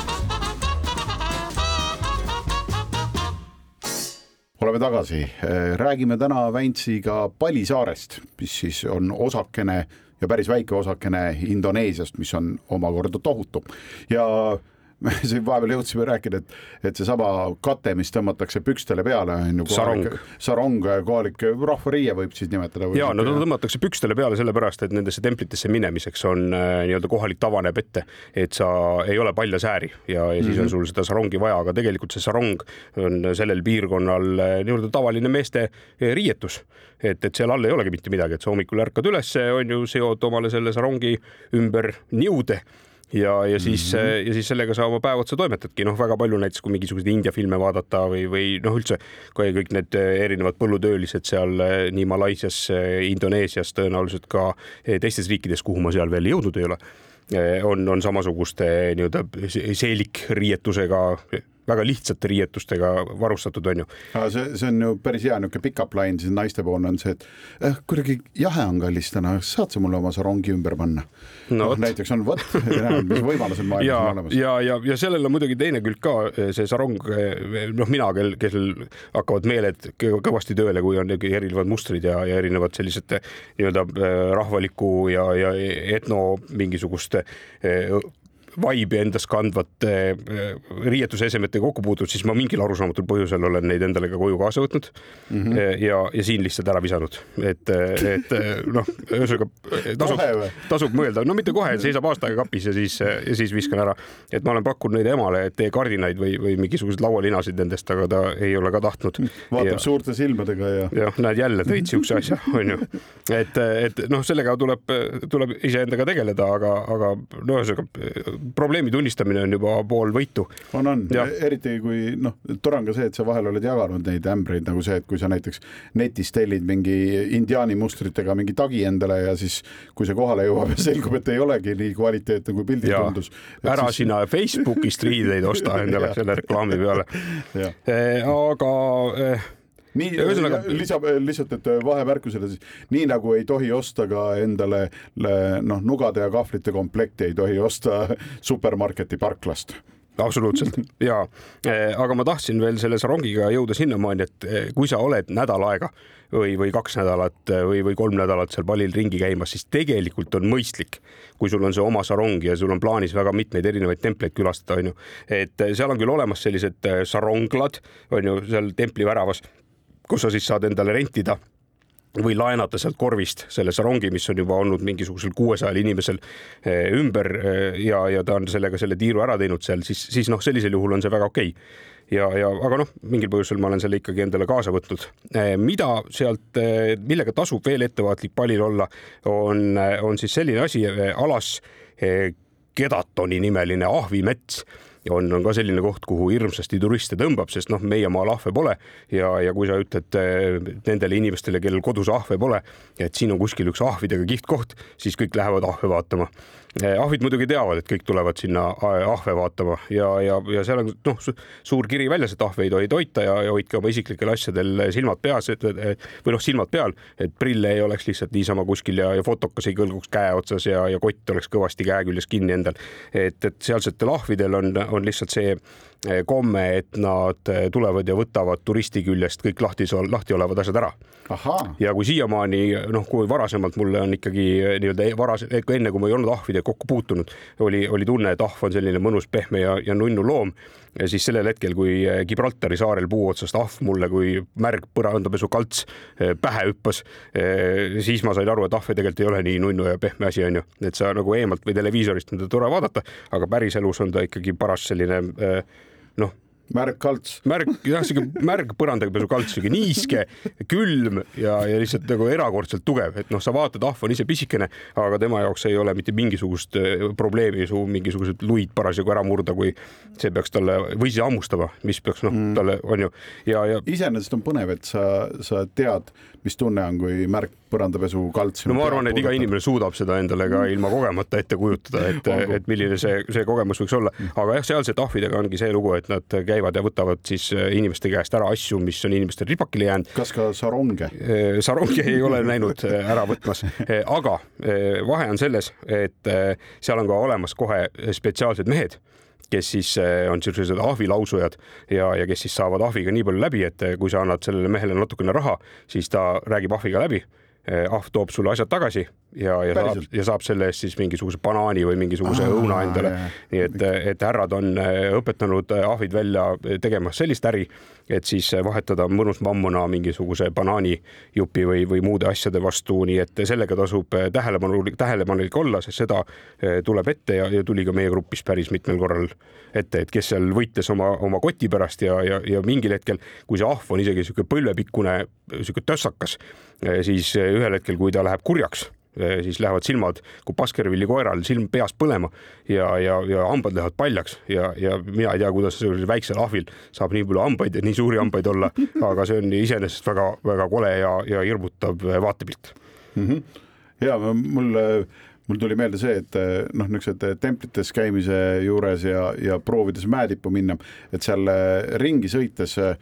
oleme tagasi, äh, räägime täna Väntsiga Palisaarest, mis siis on osakene ja päris väike osakene Indoneesiast, mis on omakorda tohutu. Ja me <laughs> siin vahepeal jõudsime rääkida, et, et seesama kate, mis tõmmatakse pükstele peale, on ju. sarong. sarong, kohalik rahvariie võib siis nimetada. ja no ta tõmmatakse pükstele peale sellepärast, et nendesse templitesse minemiseks on äh, nii-öelda kohalik tava näeb ette, et sa ei ole paljas ääri ja, ja siis mm -hmm. on mhm. sul seda sarongi vaja, aga tegelikult see sarong on sellel piirkonnal äh, nii-öelda tavaline meeste äh, riietus. et, et seal all ei olegi mitte midagi, et sa hommikul ärkad ülesse, on ju, seod omale selle sarongi ümber niude ja, ja siis mm, -hmm. ja siis sellega sa oma päev otsa toimetadki, noh, väga palju näiteks, kui mingisuguseid India filme vaadata või, või noh, üldse kõik need eh, erinevad põllutöölised seal eh, nii Malaisias, Indoneesias, tõenäoliselt ka teistes riikides, kuhu ma seal veel jõudnud ei ole on, on samasuguste nii-öelda seelikriietusega väga lihtsate riietustega varustatud, on ju. see, see on ju päris hea niisugune pick-up line siis naistepoolne on see, et eh, kuidagi jahe on kallis täna, saad sa mulle oma sarongi ümber panna no,? noh, näiteks on vot, mis võimalused maailmas ja, on olemas. ja, ja, ja sellel on muidugi teine külg ka, see sarong, noh, mina, kel, kellel hakkavad meeled kõvasti tööle, kui on erinevad mustrid ja, ja erinevad sellised nii-öelda äh, rahvaliku ja, ja etno mingisugust äh, vaibi endas kandvate äh, riietusesemetega kokku puutud, siis ma mingil arusaamatul põhjusel olen neid endale ka koju kaasa võtnud mm -hmm. ja, ja siin lihtsalt ära visanud, et, et noh, ühesõnaga tasub, tasub mõelda, no mitte kohe, seisab aasta aega kapis ja siis, ja siis viskan ära. et ma olen pakkunud neid emale, et tee kardinaid või, või mingisuguseid laualinasid nendest, aga ta ei ole ka tahtnud. vaatab ja, suurte silmadega ja. jah, näed jälle tõid siukse asja, onju. et, et noh, sellega tuleb, tuleb iseendaga tegeleda, aga, aga no ühesõnaga probleemi tunnistamine on juba pool võitu. on, on, eriti kui noh, tore on ka see, et sa vahel oled jaganud neid ämbreid nagu see, et kui sa näiteks netis tellid mingi indiaani mustritega mingi tagi endale ja siis, kui see kohale jõuab ja selgub, et ei olegi nii kvaliteetne, kui pildil tundus. ära siis... sina Facebookist riideid osta endale <laughs> selle reklaami peale. Eh, aga eh, nii, ühesõnaga lisab lihtsalt, et vahemärkusele siis. Nii nagu ei tohi osta ka endale noh, nugade ja kahvlite komplekti ei tohi osta <laughs> supermarketi parklast. Absoluutselt. <laughs> Ja, aga ma tahtsin veel selle sarongiga jõuda sinnamaani, et kui sa oled nädal aega või, või kaks nädalat või, või kolm nädalat seal palil ringi käimas, siis tegelikult on mõistlik, kui sul on see oma sarong ja sul on plaanis väga mitmeid erinevaid templeid külastada, onju. et seal on küll olemas sellised saronglad, onju, seal templi väravas, kus sa siis saad endale rentida või laenata sealt korvist selle sarongi, mis on juba olnud mingisugusel kuuesajal inimesel eh, ümber eh, ja, ja ta on sellega selle tiiru ära teinud seal, siis, siis noh, sellisel juhul on see väga okei okay. ja, ja aga noh, mingil põhjusel ma olen selle ikkagi endale kaasa võtnud. Eh, mida sealt, millega tasub veel ettevaatlik palil olla, on, on siis selline asi alas Kedatoni nimeline ahvimets on, on ka selline koht, kuhu hirmsasti turiste tõmbab, sest noh, meie maal ahve pole. Ja, ja kui sa ütled eh, nendele inimestele, kellel kodus ahve pole, et siin on kuskil üks ahvidega kihvt koht, siis kõik lähevad ahve vaatama ahvid muidugi teavad, et kõik tulevad sinna ahve vaatama ja, ja, ja seal on noh, suur kiri väljas, et ahve ei tohi toita ja, ja hoidke oma isiklikel asjadel silmad peas, et või noh, silmad peal, et prille ei oleks lihtsalt niisama kuskil ja, ja fotokas ei kõlguks käe otsas ja, ja kott oleks kõvasti käe küljes kinni endal. et, et sealsetel ahvidel on, on lihtsalt see eh, komme, et nad eh, tulevad ja võtavad turisti küljest kõik lahti, lahti olevad asjad ära. ja kui siiamaani noh, kui varasemalt mulle on ikkagi nii-öelda varas, enne kui ma ei olnud ahvide sellega kokku puutunud, oli, oli tunne, et ahv on selline mõnus, pehme ja, ja nunnu loom. ja siis sellel hetkel, kui eh, Gibraltari saarel puu otsast ahv mulle kui märg põrandapesu kalts eh, pähe hüppas, eh, siis ma sain aru, et ahve tegelikult ei ole nii nunnu ja pehme asi, onju, et sa nagu eemalt või televiisorist on teda tore vaadata, aga päriselus on ta ikkagi paras selline noh märg kalts. märg, jah, sihuke märg põrandapesu kalts, sihuke niiske, külm ja, ja lihtsalt nagu erakordselt tugev, et noh, sa vaatad, ahv on ise pisikene, aga tema jaoks ei ole mitte mingisugust äh, probleemi su mingisugused luid parasjagu ära murda, kui see peaks talle või siis hammustama, mis peaks noh mm., talle on ju ja, ja. iseenesest on põnev, et sa, sa tead, mis tunne on, kui märg põrandapesu kalts. no ma arvan, et iga inimene suudab seda endale ka ilma kogemata ette kujutada, et, et milline see, see kogemus võiks olla, aga jah, sealsete ahvidega ongi see lugu, et nad käivad ja võtavad siis äh, inimeste käest ära asju, mis on inimestel ripakile jäänud. kas ka saronge? Äh, saronge ei ole näinud äh, ära võtmas, aga vahe on selles, et seal on ka olemas kohe spetsiaalsed mehed kes siis on sellised ahvilausujad ja, ja kes siis saavad ahviga nii palju läbi, et kui sa annad sellele mehele natukene raha, siis ta räägib ahviga läbi Eh, ahv toob sulle asjad tagasi ja, ja Päriselt. saab ja saab selle eest siis mingisuguse banaani või mingisuguse Aa, õuna endale. nii et, et härrad on eh, õpetanud eh, ahvid välja tegema sellist äri, et siis vahetada mõnus mammuna mingisuguse banaanijupi või, või muude asjade vastu, nii et sellega tasub tähelepanu, tähelepanelik olla, sest seda tuleb ette ja, ja tuli ka meie grupis päris mitmel korral ette, et kes seal võitles oma, oma koti pärast ja, ja, ja mingil hetkel, kui see ahv on isegi niisugune põlvepikkune, niisugune tössakas, siis ühel hetkel, kui ta läheb kurjaks, siis lähevad silmad kui Baskervilli koeral silm peas põlema ja, ja, ja hambad lähevad paljaks ja, ja mina ei tea, kuidas väiksel ahvil saab nii palju hambaid ja nii suuri hambaid olla, <laughs> aga see on iseenesest väga-väga kole ja, ja hirmutav vaatepilt mm. -hmm. ja mul mul tuli meelde see, et noh, niisugused templites käimise juures ja, ja proovides mäetippu minna, et seal ringi sõites Äh,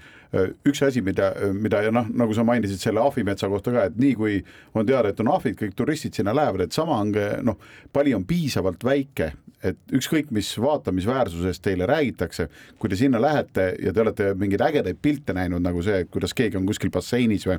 üks asi, mida, mida ja noh, nagu sa mainisid selle ahvimetsa kohta ka, et nii kui on teada, et on ahvid, kõik turistid sinna lähevad, et sama on noh, pali on piisavalt väike, et ükskõik, mis vaatamisväärsusest teile räägitakse, kui te sinna lähete ja te olete mingeid ägedaid pilte näinud, nagu see, kuidas keegi on kuskil basseinis või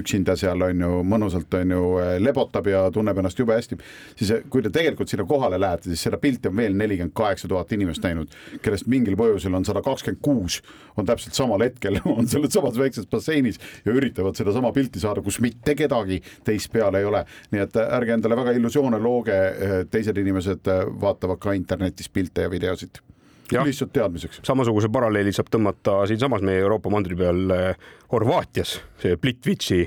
üksinda seal on ju mõnusalt on ju äh, lebotab ja tunneb ennast jube hästi, siis äh, kui te tegelikult sinna kohale lähete, siis seda pilti on veel nelikümmend kaheksa tuhat inimest näinud, kellest mingil põhjusel on sada kakskümmend kuus on täpselt samal hetkel <laughs> on selles samas väikses basseinis ja üritavad sedasama pilti saada, kus mitte kedagi teist peal ei ole. nii et äh, ärge endale väga illusioone looge, äh, teised inimesed äh, vaatavad ka internetis pilte ja videosid Ja, lihtsalt teadmiseks. samasuguse paralleeli saab tõmmata siinsamas meie Euroopa mandri peal Horvaatias, see Plitvitsi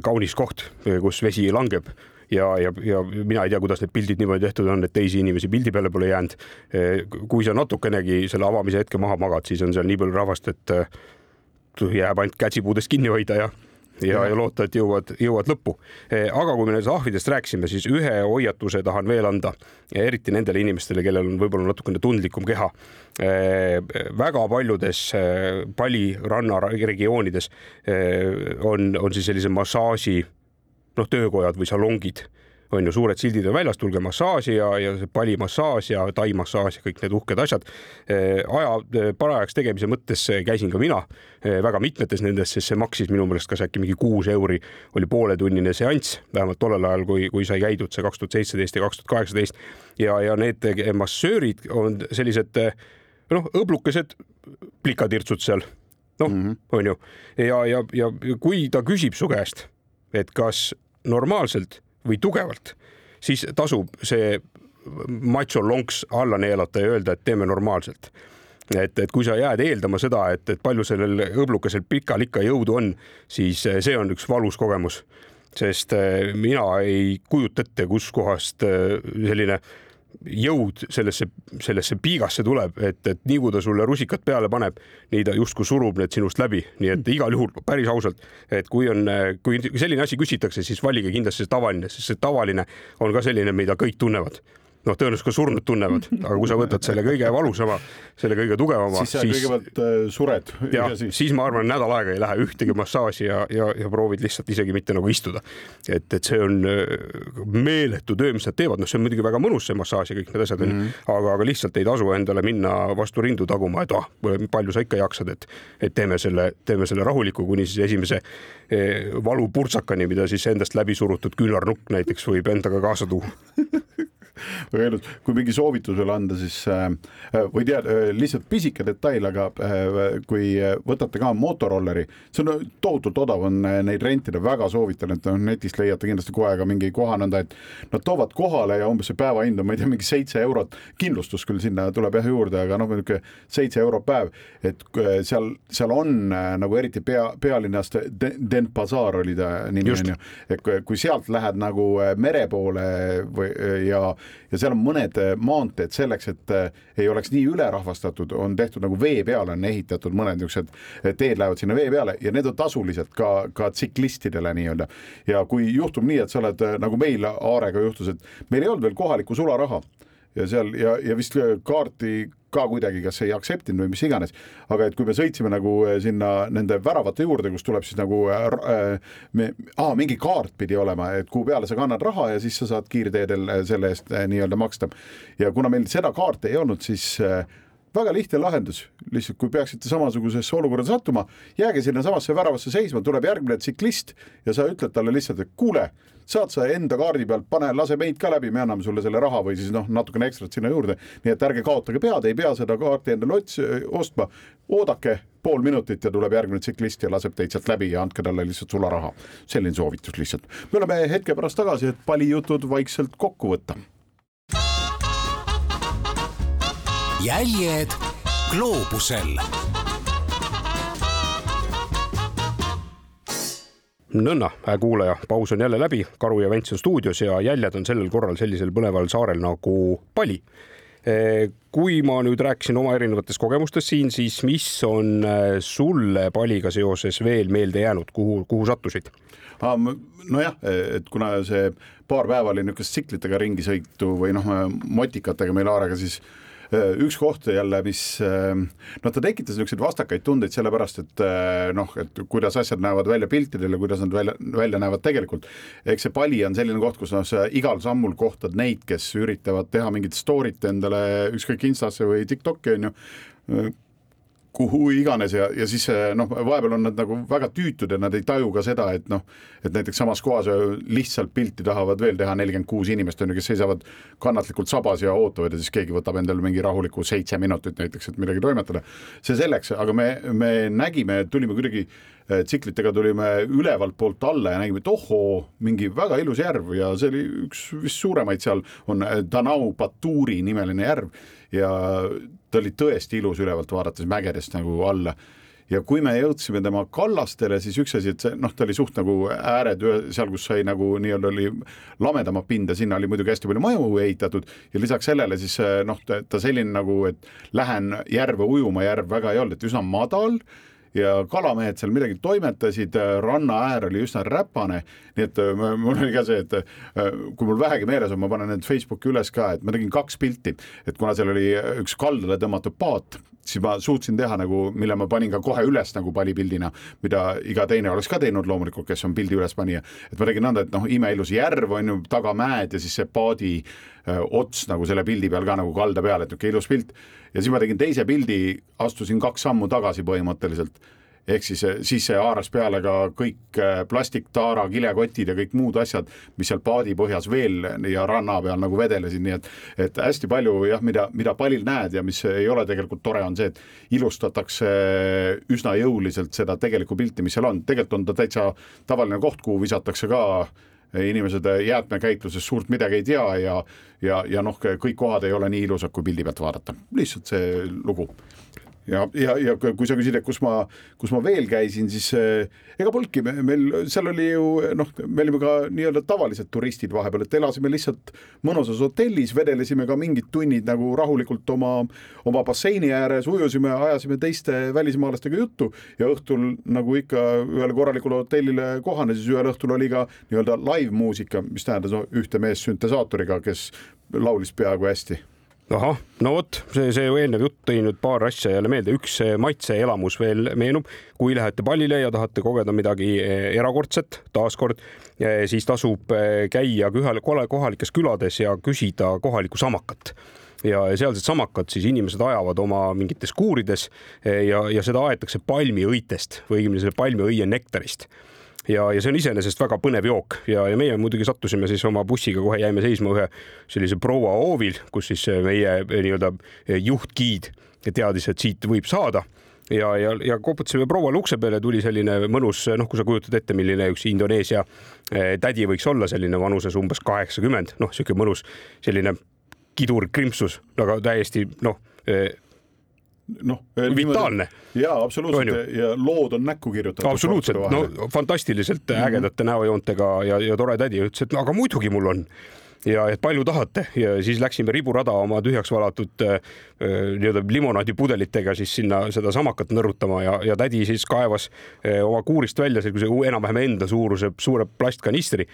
kaunis koht, kus vesi langeb ja, ja, ja mina ei tea, kuidas need pildid niimoodi tehtud on, et teisi inimesi pildi peale pole jäänud. kui sa natukenegi selle avamise hetke maha magad, siis on seal nii palju rahvast, et jääb ainult käsipuudest kinni hoida ja ja, ja loota, et jõuavad, jõuavad lõppu. aga kui me nendest ahvidest rääkisime, siis ühe hoiatuse tahan veel anda, eriti nendele inimestele, kellel on võib-olla natukene tundlikum keha. väga paljudes Pali rannaregioonides on, on siis sellise massaaži noh, töökojad või salongid on ju suured sildid on väljas, tulge massaaži ja, ja palimassaaž ja taimassaaž ja kõik need uhked asjad. aja parajaks tegemise mõttes käisin ka mina väga mitmetes nendes, sest see maksis minu meelest kas äkki mingi kuus euri, oli pooletunnine seanss, vähemalt tollel ajal, kui, kui sai käidud see kaks tuhat seitseteist ja kaks tuhat kaheksateist ja, ja need massöörid on sellised noh, õblukesed plikatirtsud seal noh mm -hmm., on ju ja, ja, ja kui ta küsib su käest, et kas normaalselt või tugevalt, siis tasub see macho lonks alla neelata ja öelda, et teeme normaalselt. et, et kui sa jääd eeldama seda, et, et palju sellel õblukesel pikal ikka jõudu on, siis see on üks valus kogemus, sest eh, mina ei kujuta ette, kuskohast eh, selline äh, jõud sellesse, sellesse piigasse tuleb, et, et nii kui ta sulle rusikad peale paneb, nii ta justkui surub need sinust läbi, nii et igal juhul päris ausalt, et kui on, kui selline asi küsitakse, siis valige kindlasti see tavaline, sest see tavaline on ka selline, mida kõik tunnevad noh, tõenäoliselt ka surnud tunnevad, <laughs> aga kui sa võtad selle kõige valusama, selle kõige tugevama, siis, siis kõigepealt äh, sured. ja siis... siis ma arvan, nädal aega ei lähe ühtegi massaaži ja, ja, ja proovid lihtsalt isegi mitte nagu istuda. et, et see on äh, meeletu töö, mis nad teevad, noh, see on muidugi väga mõnus, see massaaž ja kõik need asjad mm -hmm., aga, aga lihtsalt ei tasu endale minna vastu rindu taguma, et ah palju sa ikka jaksad, et, et teeme selle, teeme selle rahuliku, kuni siis esimese eh, valupurtsakani, mida siis endast läbi surutud küünarnukk näiteks võib endaga kaasa tuua <laughs> <laughs> väga ilus, kui mingi soovitus veel anda, siis äh, või tead, äh, lihtsalt pisike detail, aga äh, kui võtate ka motorolleri, see on tohutult odav on neid rentida, väga soovitan, et noh, netist leiate kindlasti kohe ka mingi koha nõnda, et nad toovad kohale ja umbes see päevahind on, ma ei tea, mingi seitse eurot, kindlustus küll sinna tuleb jah juurde, aga noh, niisugune seitse eurot päev, et seal, seal on nagu eriti pea, pealinnast Denpasar oli ta nimi onju, et kui sealt lähed nagu mere poole või ja ja seal on mõned äh, maanteed selleks, et äh, ei oleks nii ülerahvastatud, on tehtud nagu vee peale on ehitatud mõned niisugused äh, teed lähevad sinna vee peale ja need on tasulised ka, ka tsiklistidele nii-öelda. ja kui juhtub nii, et sa oled nagu meil Aarega juhtus, et meil ei olnud veel kohalikku sularaha ja seal ja, ja vist kaarti ka kuidagi, kas ei aktseptinud või mis iganes, aga et kui me sõitsime nagu eh, sinna nende väravate juurde, kus tuleb siis nagu äh, me, aa, mingi kaart pidi olema, et kuhu peale sa kannad raha ja siis sa saad kiirteedel selle eest äh, nii-öelda maksta. ja kuna meil seda kaarti ei olnud, siis äh, väga lihtne lahendus, lihtsalt kui peaksite samasugusesse olukorda sattuma, jääge sinnasamasse väravasse seisma, tuleb järgmine tsiklist ja sa ütled talle lihtsalt, et kuule saad sa enda kaardi pealt, pane, lase meid ka läbi, me anname sulle selle raha või siis noh, natukene ekstrat sinna juurde. nii et ärge kaotage pead, ei pea seda kaarti endale ots-, ostma, oodake pool minutit ja tuleb järgmine tsiklist ja laseb teid sealt läbi ja andke talle lihtsalt sularaha. selline soovitus lihtsalt. me oleme hetke pärast tagasi, et palijutud vaikselt kokku võtta. Jäljed gloobusel nõnna, kuulaja, paus on jälle läbi, Karu ja Vents on stuudios ja jäljed on sellel korral sellisel põneval saarel nagu Pali. E, kui ma nüüd rääkisin oma erinevatest kogemustest siin, siis mis on e, sulle Paliga seoses veel meelde jäänud, kuhu, kuhu sattusid? nojah, et kuna see paar päeva oli niisugust tsiklitega ringisõitu või noh, motikatega meil Aarega, siis Äh, üks koht jälle, mis äh, noh, ta tekitas niisuguseid vastakaid tundeid sellepärast, et äh, noh, et kuidas asjad näevad välja piltidel ja kuidas nad välja, välja näevad tegelikult. eks see pali on selline koht, kus noh, sa igal sammul kohtad neid, kes üritavad teha mingit story't endale ükskõik Instasse või Tiktoki onju kuhu iganes ja, ja siis noh, vahepeal on nad nagu väga tüütud ja nad ei taju ka seda, et noh, et näiteks samas kohas lihtsalt pilti tahavad veel teha nelikümmend kuus inimest on ju, kes seisavad kannatlikult sabas ja ootavad ja siis keegi võtab endale mingi rahuliku seitse minutit näiteks, et midagi toimetada. see selleks, aga me, me nägime, tulime kuidagi eh, tsiklitega tulime ülevalt poolt alla ja nägime, et ohoo, mingi väga ilus järv ja see oli üks vist suuremaid seal on eh, Danau Baturi nimeline järv ja ta oli tõesti ilus ülevalt vaadates mägedest nagu alla. Ja kui me jõudsime tema kallastele, siis üks asi, et see noh, ta oli suht nagu ääred seal, kus sai nagu nii-öelda oli lamedama pinda, sinna oli muidugi hästi palju maju ehitatud. Ja lisaks sellele siis noh, ta selline nagu, et lähen järve ujuma, järv väga ei olnud, et üsna madal ja kalamehed seal midagi toimetasid, ranna äär oli üsna räpane, nii et äh, mul oli ka see, et äh, kui mul vähegi meeles on, ma panen need Facebooki üles ka, et ma tegin kaks pilti, et kuna seal oli üks kaldale tõmmatud paat, siis ma suutsin teha nagu, mille ma panin ka kohe üles nagu palipildina, mida iga teine oleks ka teinud loomulikult, kes on pildi ülespanija. et ma tegin nõnda, et noh, imeilus järv on ju, taga mäed ja siis see paadi öö, ots nagu selle pildi peal ka nagu kalda peal, et niisugune ilus pilt. ja siis ma tegin teise pildi, astusin kaks sammu tagasi põhimõtteliselt ehk siis, siis see haaras peale ka kõik äh, plastiktaara, kilekotid ja kõik muud asjad, mis seal paadi põhjas veel ja ranna peal nagu vedelesid, nii et, et hästi palju jah, mida, mida palil näed ja mis ei ole tegelikult tore, on see, et ilustatakse üsna jõuliselt seda tegelikku pilti, mis seal on, tegelikult on ta täitsa tavaline koht, kuhu visatakse ka inimesed jäätmekäitluses suurt midagi ei tea ja, ja, ja noh, kõik kohad ei ole nii ilusad, kui pildi pealt vaadata, lihtsalt see lugu ja, ja, ja kui sa küsid, et kus ma, kus ma veel käisin, siis eh, ega polnudki, meil seal oli ju noh, me olime ka nii-öelda tavalised turistid vahepeal, et elasime lihtsalt mõnusas hotellis, vedelesime ka mingid tunnid nagu rahulikult oma, oma basseini ääres, ujusime, ajasime teiste välismaalastega juttu ja õhtul nagu ikka ühele korralikule hotellile kohane, siis ühel õhtul oli ka nii-öelda live-muusika, mis tähendas no, ühte meest süntesaatoriga, kes laulis peaaegu hästi ahah, no vot, see, see eelnev jutt tõi nüüd paar asja jälle meelde, üks maitseelamus veel meenub, kui lähete pallile ja tahate kogeda midagi eh, erakordset, taaskord, eh, siis tasub eh, käia kohalikes külades ja küsida kohalikku samakat. Ja sealsed samakad siis inimesed ajavad oma mingites kuurides ja, ja seda aetakse palmiõitest või õigemini selle palmiõie nektarist ja, ja see on iseenesest väga põnev jook. Ja, ja meie muidugi sattusime siis oma bussiga kohe jäime seisma ühe sellise proua hoovil, kus siis meie nii-öelda juhtgiid teadis, et siit võib saada. Ja, ja, ja koputasime prouale ukse peale, tuli selline mõnus, noh, kui sa kujutad ette, milline üks Indoneesia eh, tädi võiks olla, selline vanuses umbes kaheksakümmend, noh, niisugune mõnus selline kidur krimpsus, aga täiesti noh eh, noh, vitaalne. ja absoluutselt. Ja lood on näkku kirjutatud. absoluutselt, no fantastiliselt mm -hmm. ägedate näojoontega ja, ja tore tädi ütles, et no aga muidugi mul on. Ja et palju tahate. Ja siis läksime riburada oma tühjaks valatud äh, nii-öelda limonaadipudelitega siis sinna seda samakat nõrutama ja, ja tädi siis kaevas äh, oma kuurist välja sellise enam-vähem enda suuruse suure plastkanistri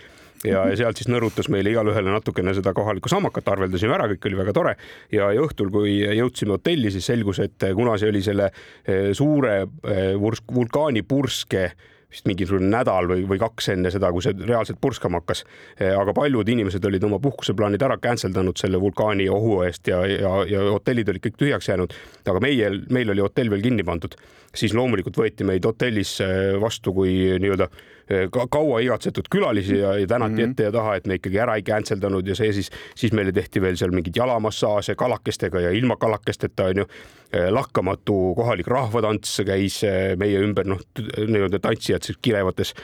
ja, ja sealt siis nõrutas meile igalühele natukene seda kohalikku sammakat, arveldasime ära, kõik oli väga tore ja, ja õhtul, kui jõudsime hotelli, siis selgus, et kuna see oli selle eh, suure eh, vulkaanipurske vist mingisugune nädal või, või kaks enne seda, kui see reaalselt purskama hakkas. Eh, aga paljud inimesed olid oma puhkuseplaanid ära cancel danud selle vulkaani ohu eest ja, ja, ja hotellid olid kõik tühjaks jäänud. aga meie, meil oli hotell veel kinni pandud, siis loomulikult võeti meid hotellis vastu kui nii-öelda ka kaua igatsetud külalisi ja, ja tänati mm -hmm. ette ja taha, et me ikkagi ära ei cancel danud ja see siis, siis meile tehti veel seal mingeid jalamassaaže kalakestega ja ilma kalakesteta onju. Eh, lakkamatu kohalik rahvatants käis eh, meie ümber, noh, nii-öelda tantsijad siis kirevates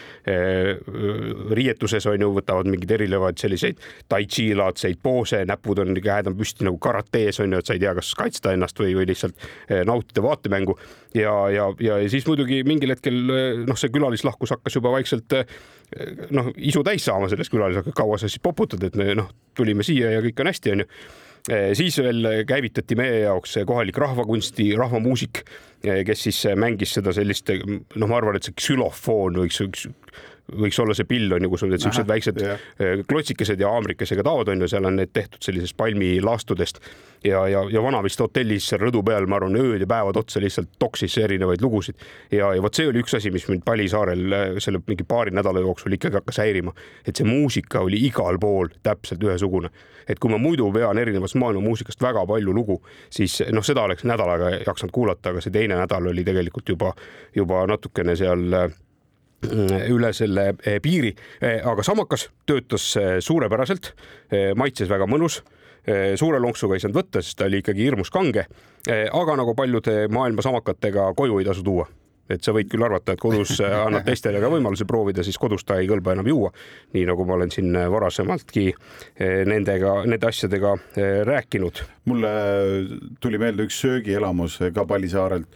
riietuses onju, võtavad mingeid erinevaid selliseid tai chi laadseid poose, näpud on, käed on püsti nagu karates onju, et sa ei tea, kas kaitsta ennast või, või lihtsalt nautida vaatemängu ja, ja, ja siis muidugi mingil hetkel noh, see külalislahkus hakkas juba vaikselt vaikselt eh, noh, isu täis saama selles külas, aga kaua sa siis poputad, et me noh, tulime siia ja kõik on hästi, onju. Eh, siis veel käivitati meie jaoks kohalik rahvakunsti, rahvamuusik, eh, kes siis mängis seda sellist, noh, ma arvan, et see ksülofoon võiks, võiks võiks olla see pill on ju, kus on need siuksed väiksed yeah. klotsikesed ja haamrikesega taod on ju, seal on need tehtud sellisest palmilaastudest ja, ja, ja Vanaviste hotellis seal rõdu peal, ma arvan, ööd ja päevad otsa lihtsalt toksis erinevaid lugusid. ja, ja vot see oli üks asi, mis mind Palisaarel äh, selle mingi paari nädala jooksul ikkagi hakkas häirima, et see muusika oli igal pool täpselt ühesugune. et kui ma muidu vean erinevast maailma muusikast väga palju lugu, siis noh, seda oleks nädal aega jaksanud kuulata, aga see teine nädal oli tegelikult juba, juba natukene seal äh, üle selle eh, piiri, eh, aga samakas töötas eh, suurepäraselt, maitses väga mõnus suure lonksuga ei saanud võtta, sest ta oli ikkagi hirmus kange. aga nagu paljude maailma samakatega koju ei tasu tuua et sa võid küll arvata, et kodus annad teistele ka võimaluse proovida, siis kodus ta ei kõlba enam juua. nii nagu ma olen siin varasemaltki nendega, nende asjadega rääkinud. mulle tuli meelde üks söögielamus ka Palisaarelt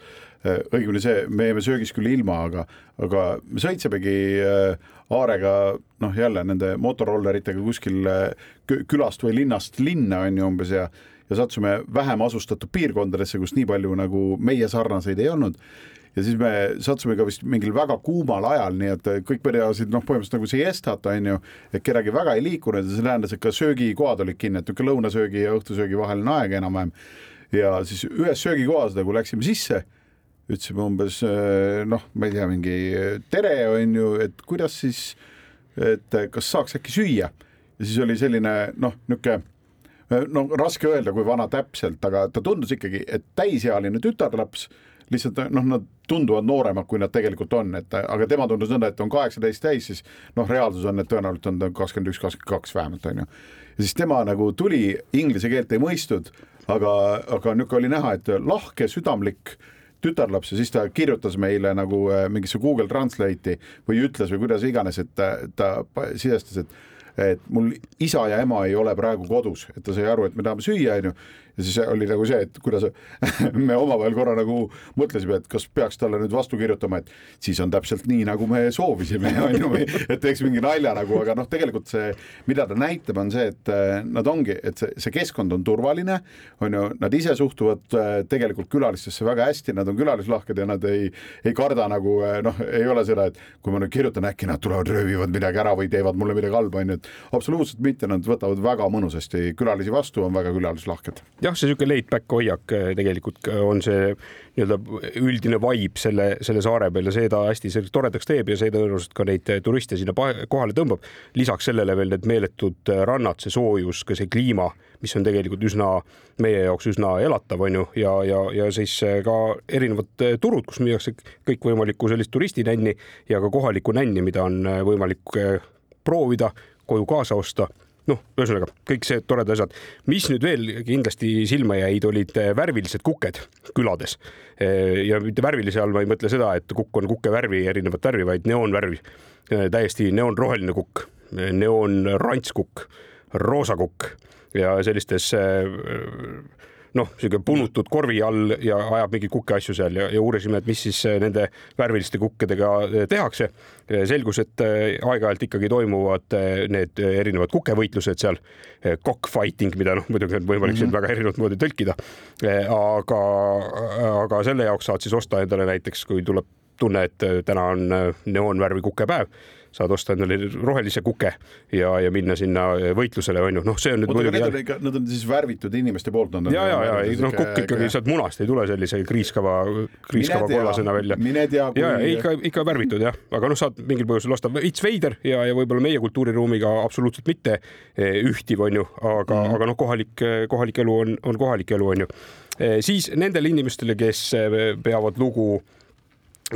õigemini see, me jäime söögist küll ilma, aga, aga me sõitsimegi äh, Aarega noh, jälle nende motorolleritega kuskil äh, külast või linnast linna on ju umbes ja ja sattusime vähem asustatud piirkondadesse, kus nii palju nagu meie sarnaseid ei olnud ja siis me sattusime ka vist mingil väga kuumal ajal, nii et kõik pidasid noh, põhimõtteliselt nagu siestat on ju, et kedagi väga ei liikunud ja see tähendas, et ka söögikohad olid kinni, et niisugune lõunasöögi ja õhtusöögi vaheline aeg enam-vähem. ja siis ühes söögikohas nagu läksime sisse, ütlesime umbes noh, ma ei tea, mingi tere on ju, et kuidas siis, et kas saaks äkki süüa ja siis oli selline noh, niisugune no raske öelda, kui vana täpselt, aga ta tundus ikkagi, et täisealine tütarlaps lihtsalt noh, nad tunduvad nooremad, kui nad tegelikult on, et aga tema tundus nõnda, et on kaheksateist täis, siis noh, reaalsus on, et tõenäoliselt on ta kakskümmend üks, kakskümmend kaks vähemalt on ju. ja siis tema nagu tuli, inglise keelt ei mõistnud, aga, aga niisugune oli näha, et lahke, südamlik tütarlaps ja siis ta kirjutas meile nagu äh, mingisse Google Translate'i või ütles või kuidas iganes, et ta, ta sisestas, et et mul isa ja ema ei ole praegu kodus, et ta sai aru, et me tahame süüa, onju ja siis oli nagu see, et kuidas <laughs> me omavahel korra nagu mõtlesime, et kas peaks talle nüüd vastu kirjutama, et siis on täpselt nii, nagu me soovisime, <laughs> on ju, et teeks mingi nalja nagu, aga noh, tegelikult see, mida ta näitab, on see, et äh, nad ongi, et see, see keskkond on turvaline, on ju, nad ise suhtuvad äh, tegelikult külalistesse väga hästi, nad on külalislahked ja nad ei, ei karda nagu äh, noh, ei ole seda, et kui ma nüüd kirjutan, äkki nad tulevad, röövivad midagi ära või teevad mulle midagi halba, on ju, et absoluutselt mitte, nad võtavad väga mõnusasti külalisi vastu, on väga külalislahked jah, see niisugune laid back hoiak eh, tegelikult eh, on see nii-öelda üldine vibe selle, selle saare peal ja see ta hästi toredaks teeb ja see tõenäoliselt ka neid turiste sinna kohale tõmbab. lisaks sellele veel need meeletud rannad, see soojus, ka see kliima, mis on tegelikult üsna meie jaoks üsna elatav, on ju, ja, ja, ja siis ka erinevad turud, kus müüakse kõikvõimalikku sellist turistinänni ja ka kohalikku nänni, mida on võimalik eh, proovida, koju kaasa osta noh, ühesõnaga kõik see toredad asjad, mis nüüd veel kindlasti silma jäid, olid eh, värvilised kuked külades. Eh, ja mitte värvilise all ma ei mõtle seda, et kukk on kukevärvi, erinevat värvi, vaid neoonvärvi. Eh, täiesti neoonroheline kukk, neoonrantskukk, roosakukk ja sellistes noh, niisugune punutud korvi all ja ajab mingeid kukeasju seal ja, ja uurisime, et mis siis äh, nende värviliste kukkedega äh, tehakse. selgus, et aeg-ajalt ikkagi toimuvad need erinevad kukevõitlused seal, cockfighting, mida noh, muidugi on võimalik siin mm -hmm. väga erinevat moodi tõlkida. aga, aga selle jaoks saad siis osta endale näiteks, kui tuleb tunne, et täna on neoonvärvi kukepäev saad osta endale rohelise kuke ja, ja minna sinna võitlusele, onju. noh, see on nüüd muidugi. Need, jälle... Nad on siis värvitud inimeste poolt. ja, ja, ja noh, kukk ikkagi sealt munast ei tule sellise kriiskava, kriiskava kollasena välja. mine tea ja, ja ikka, ikka värvitud jah, aga noh, saad mingil põhjusel osta veits veider ja, ja võib-olla meie kultuuriruumiga absoluutselt mitte eh, ühtiv, onju, aga mm., aga noh, kohalik, kohalik elu on, on kohalik elu, onju. Eh, siis nendele inimestele, kes peavad lugu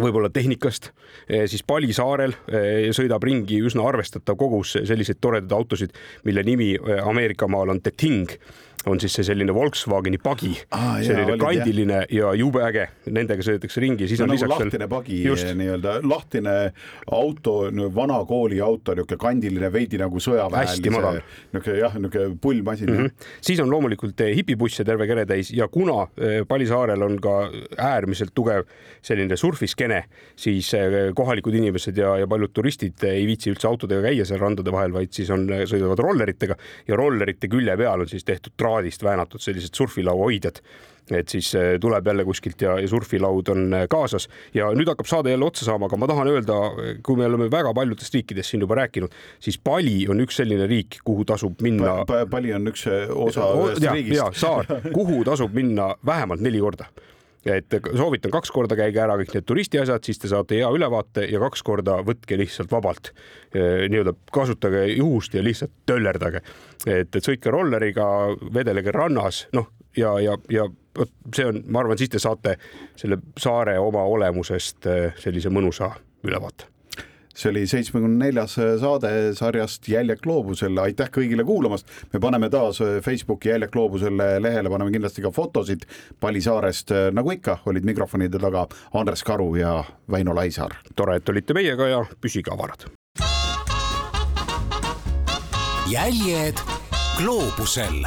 võib-olla tehnikast, eh, siis Palisaarel eh, sõidab ringi üsna arvestatav kogus selliseid toredaid autosid, mille nimi eh, Ameerika maal on The Thing on siis see selline Volkswageni pagi ah,, selline olid, kandiline jah. ja jube äge, nendega sõidetakse ringi, siis no, on nagu lisaks lahtine veel... pagi nii-öelda, lahtine auto, vana kooli auto, niisugune kandiline, veidi nagu sõjaväelise, niisugune jah, niisugune pullmasin mm. -hmm. siis on loomulikult eh, hipibusse terve kere täis ja kuna eh, Palisaarel on ka äärmiselt tugev selline surfiskeene, siis eh, kohalikud inimesed ja, ja paljud turistid ei viitsi üldse autodega käia seal randade vahel, vaid siis on, sõidavad rolleritega ja rollerite külje peal on siis tehtud traad traadist väänatud sellised surfilaua hoidjad et siis äh, tuleb jälle kuskilt ja, ja surfilaud on äh, kaasas ja nüüd hakkab saade jälle otsa saama, aga ma tahan öelda, kui me oleme väga paljudest riikidest siin juba rääkinud, siis Bali on üks selline riik, kuhu tasub minna pa,. Bali on üks äh, osa ühest riigist. saar, kuhu tasub minna vähemalt neli korda et soovitan kaks korda käige ära kõik need turistiasjad, siis te saate hea ülevaate ja kaks korda võtke lihtsalt vabalt nii-öelda kasutage juhust ja lihtsalt töllerdage. et, et sõitke rolleriga, vedelege rannas, noh ja, ja, ja vot see on, ma arvan, siis te saate selle saare oma olemusest sellise mõnusa ülevaate see oli seitsmekümne neljas saade sarjast Jäljak gloobusele, aitäh kõigile kuulamast. me paneme taas Facebooki Jäljak gloobusele lehele, paneme kindlasti ka fotosid Palisaarest, nagu ikka, olid mikrofonide taga Andres Karu ja Väino Laisaar. tore, et olite meiega ja püsige avarad. jäljed gloobusel